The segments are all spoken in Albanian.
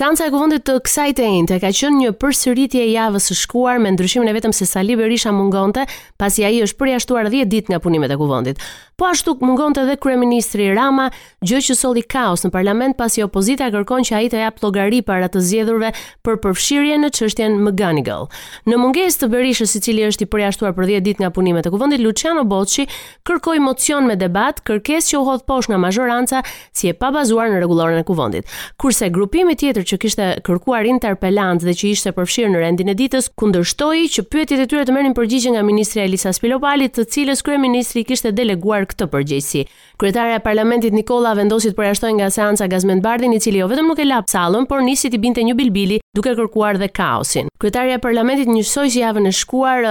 Seanca e kuvendit të kësaj të enjteje ka qenë një përsëritje e javës së shkuar me ndryshimin e vetëm se Sali Berisha mungonte, pasi ai është përjashtuar 10 ditë nga punimet e kuvendit. Po ashtu mungonte edhe kryeministri Rama, gjë që solli kaos në parlament pasi opozita kërkon që ai të japë llogari para të zgjedhurve për përfshirjen në çështjen McGonigal. Në mungesë të Berishës, i cili është i përjashtuar për 10 ditë nga punimet e Kuvendit, Luçiano Boçi kërkoi mocion me debat, kërkesë që u hodh poshtë nga mazhoranca si e pabazuar në rregulloren e Kuvendit. Kurse grupimi tjetër që kishte kërkuar interpelancë dhe që ishte përfshirë në rendin e ditës, kundërshtoi që pyetjet e tyre të merrnin përgjigje nga ministrja Elisa Spiropali, të cilës kryeministri i kishte deleguar këtë përgjegjësi. Kryetarja e Parlamentit Nikolla vendosi të përjashtojë nga seanca Gazmend Bardhin, i cili jo vetëm nuk e la sallën, por nisi t'i binte një bilbili, duke kërkuar dhe kaosin. Kryetarja e Parlamentit njësoj si javën e shkuar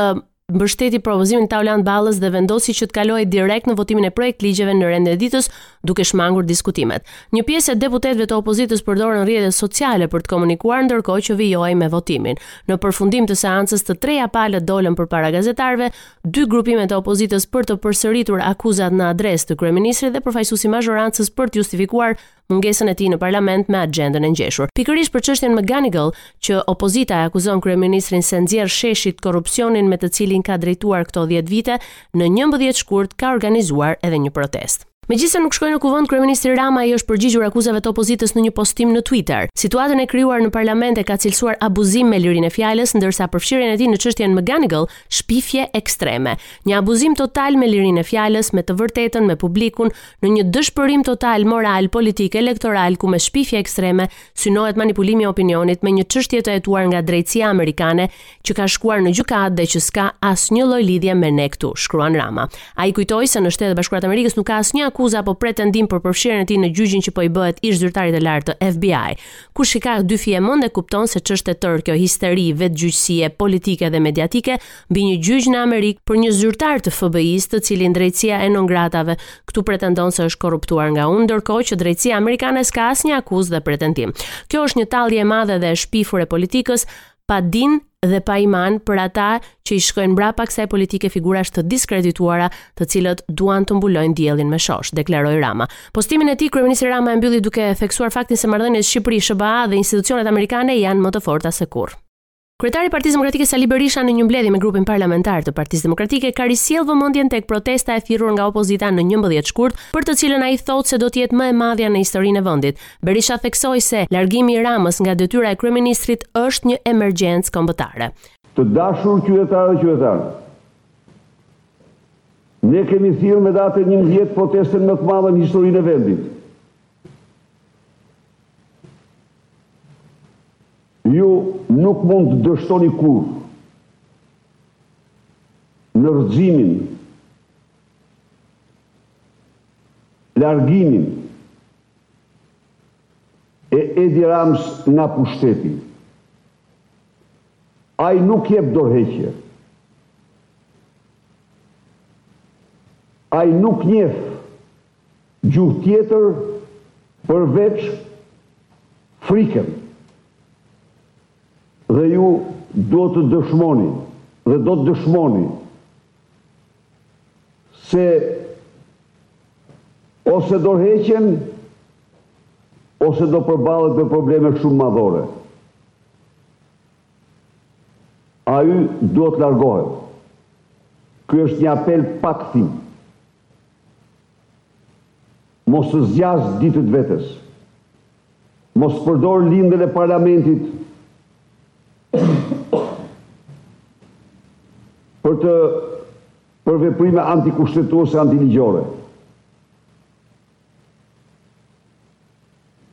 mbështeti propozimin e Taulant Ballës dhe vendosi që të kalohej direkt në votimin e projektligjeve në rendin e ditës, duke shmangur diskutimet. Një pjesë e deputetëve të opozitës përdorën rrjetet sociale për të komunikuar ndërkohë që vijohej me votimin. Në përfundim të seancës, të treja palët dolën përpara gazetarëve, Dy grupimet e opozitës për të përsëritur akuzat në adresë të kryeministrit dhe përfaqësuesi i mazhorancës për të justifikuar mungesën e tij në parlament me axhendën e ngjeshur. Pikërisht për çështjen McGonigal, që opozita e akuzon kryeministrin se nxjerr sheshit korrupsionin me të cilin ka drejtuar këto 10 vite, në 11 shkurt ka organizuar edhe një protestë. Megjithëse nuk shkoi në Kuvend, kryeministri Rama i është përgjigjur akuzave të opozitës në një postim në Twitter. Situatën e krijuar në Parlament e ka cilësuar abuzim me lirinë e fjalës, ndërsa përfshirjen e tij në çështjen McGonigal, shpifje ekstreme. Një abuzim total me lirinë e fjalës, me të vërtetën, me publikun, në një dëshpërim total moral, politik, elektoral, ku me shpifje ekstreme synohet manipulimi i opinionit me një çështje të hetuar nga drejtësia amerikane që ka shkuar në gjykatë dhe që s'ka asnjë lloj lidhje me ne këtu, shkruan Rama. Ai kujtoi se në Shtetet e Bashkuara të Amerikës nuk ka asnjë akuzë apo pretendim për përfshirjen e tij në gjyqin që po i bëhet ish zyrtarit të lartë të FBI. Kush i ka dy fije mend e kupton se ç'është e tërë kjo histeri vetëgjyqësie politike dhe mediatike mbi një gjyq në Amerikë për një zyrtar të FBI-së, të cilin drejtësia e nongratave këtu pretendon se është korruptuar nga unë, ndërkohë që drejtësia amerikane s'ka asnjë akuzë dhe pretendim. Kjo është një tallje e madhe dhe e shpifur e politikës, pa din dhe pa iman për ata që i shkojnë mbrapa kësaj politike figurash të diskredituara, të cilët duan të mbulojnë diellin me shosh, deklaroi Rama. Postimin e tij kryeministri Rama e mbylli duke theksuar faktin se marrëdhëniet Shqipëri-SHBA dhe institucionet amerikane janë më të forta se kurrë. Kryetari i Partisë Demokratike Sali Berisha në një mbledhje me grupin parlamentar të Partisë Demokratike ka risjellë vëmendjen tek protesta e thirrur nga opozita në 11 shkurt, për të cilën ai thotë se do të jetë më e madhja në historinë e vendit, Berisha theksoi se largimi i Ramës nga detyra e kryeministrit është një emergjencë kombëtare. Të dashur qytetare dhe qytetarë, ne kemi thirrë me datën njëmbëdhjetë protestën më të madhe në historinë e vendit. Ju nuk mund të dështoni kurrë në rrëzimin, largimin, E Edi Ramës nga pushteti. Ai nuk jep dorëheqje. Ai nuk njef gjuhë tjetër përveç frikën. Dhe ju do të dëshmoni dhe do të dëshmoni se ose dorëheqjen ose do përballet me probleme shumë madhore. Ai duhet të largohet. Ky është një apel pa kthim. Mos të zgjasë ditët vetes. Mos përdorë lëndën e parlamentit për të për veprime antikushtetuese, antiligjore.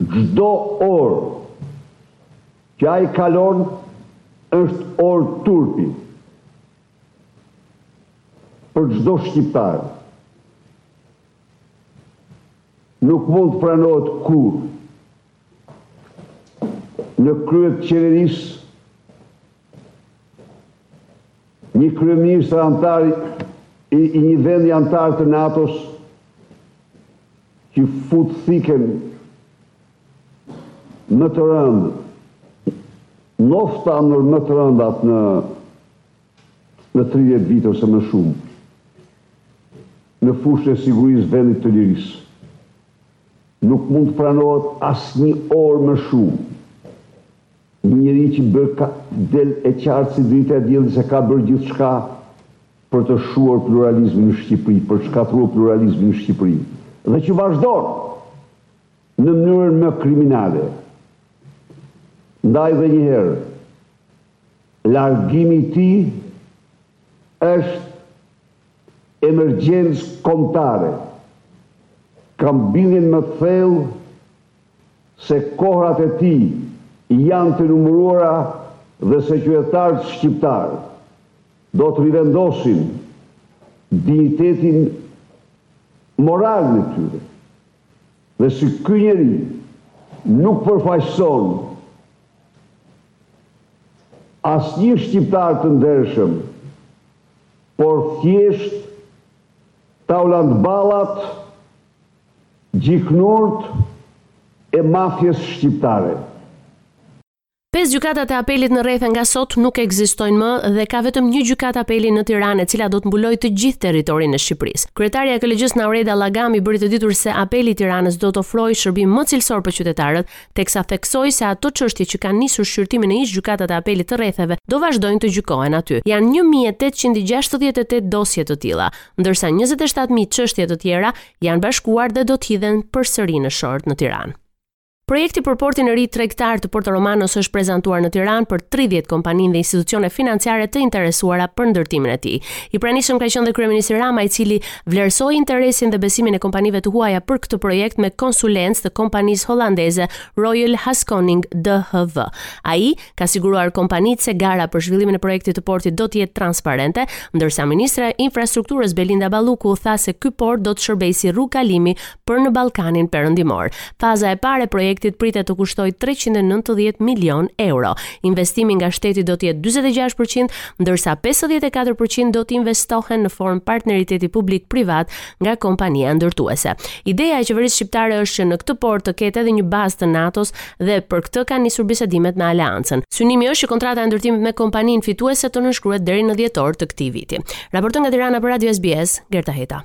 Çdo orë që ai kalon është orë turpi për çdo shqiptar. Nuk mund të pranohet kurrë në krye të qeverisë një kryeministër anëtar i i një vendi anëtar të NATO-s që fut thikën më të rëndë, nofta ndër më të rëndat në në tridhjetë vite ose më shumë në fushën e sigurisë vendit të lirisë nuk mund të pranohet asnjë orë më shumë një njeri që bërë ka del e qartë si drita e diellit se ka bërë gjithçka për të shuar pluralizmin në Shqipëri, për të shkatërruar pluralizmin në Shqipëri dhe që vazhdon në mënyrën më kriminale. Ndaj dhe njëherë, Largimi i tij është emergjencë kombëtare. Kam bindjen më thellë se kohërat e tij janë të numëruara dhe se qytetarët shqiptarë do të rivendosin dinjitetin moralin e tyre. Dhe se ky njeri nuk përfaqëson asnjë shqiptar të ndershëm, por thjesht Taulant Ballat, Gjiknurët e mafies shqiptare. Pesë gjykatat e apelit në rrethe nga sot nuk ekzistojnë më dhe ka vetëm një gjykatë apeli në Tiranë e cila do të mbulojë të gjithë territorin e Shqipërisë. Kryetarja e KLGJ-së Naureda Llagami bëri të ditur se Apeli i Tiranës do të ofrojë shërbim më cilësor për qytetarët, teksa theksoi se ato çështje që kanë nisur shqyrtimin në ish-gjykatat e apelit të rretheve do vazhdojnë të gjykohen aty. Janë një mijë e tetëqind e gjashtëdhjetë e tetë dosje të tilla, ndërsa njëzet e shtatë mijë çështje të tjera janë bashkuar dhe do të hidhen përsëri në short në Tiranë. Projekti për portin e ri tregtar të Porto Romanos është prezantuar në Tiranë për 30 kompani dhe institucione financiare të interesuara për ndërtimin e tij. I pranishëm ka qenë dhe kryeministri Rama, i cili vlerësoi interesin dhe besimin e kompanive të huaja për këtë projekt me konsulencë të kompanisë holandeze Royal Haskoning DHV. Ai ka siguruar kompanitë se gara për zhvillimin e projektit të portit do të jetë transparente, ndërsa ministrja e Infrastrukturës Belinda Balluku tha se ky port do të shërbejë si rrugë kalimi për në Ballkanin Perëndimor. Faza e parë e projektit pritet të kushtojë 390 milionë euro. Investimi nga shteti do të jetë 46%, ndërsa 54% do të investohen në formë partneriteti publik-privat nga kompania ndërtuese. Ideja e qeverisë shqiptare është që në këtë port të ketë edhe një bazë të NATO-s dhe për këtë kanë nisur bisedimet me aleancën. Synimi është që kontrata e ndërtimit me kompaninë fituese të nënshkruhet deri në dhjetor të këtij viti. Raporton nga Tirana për Radio SBS, Gerta Heta.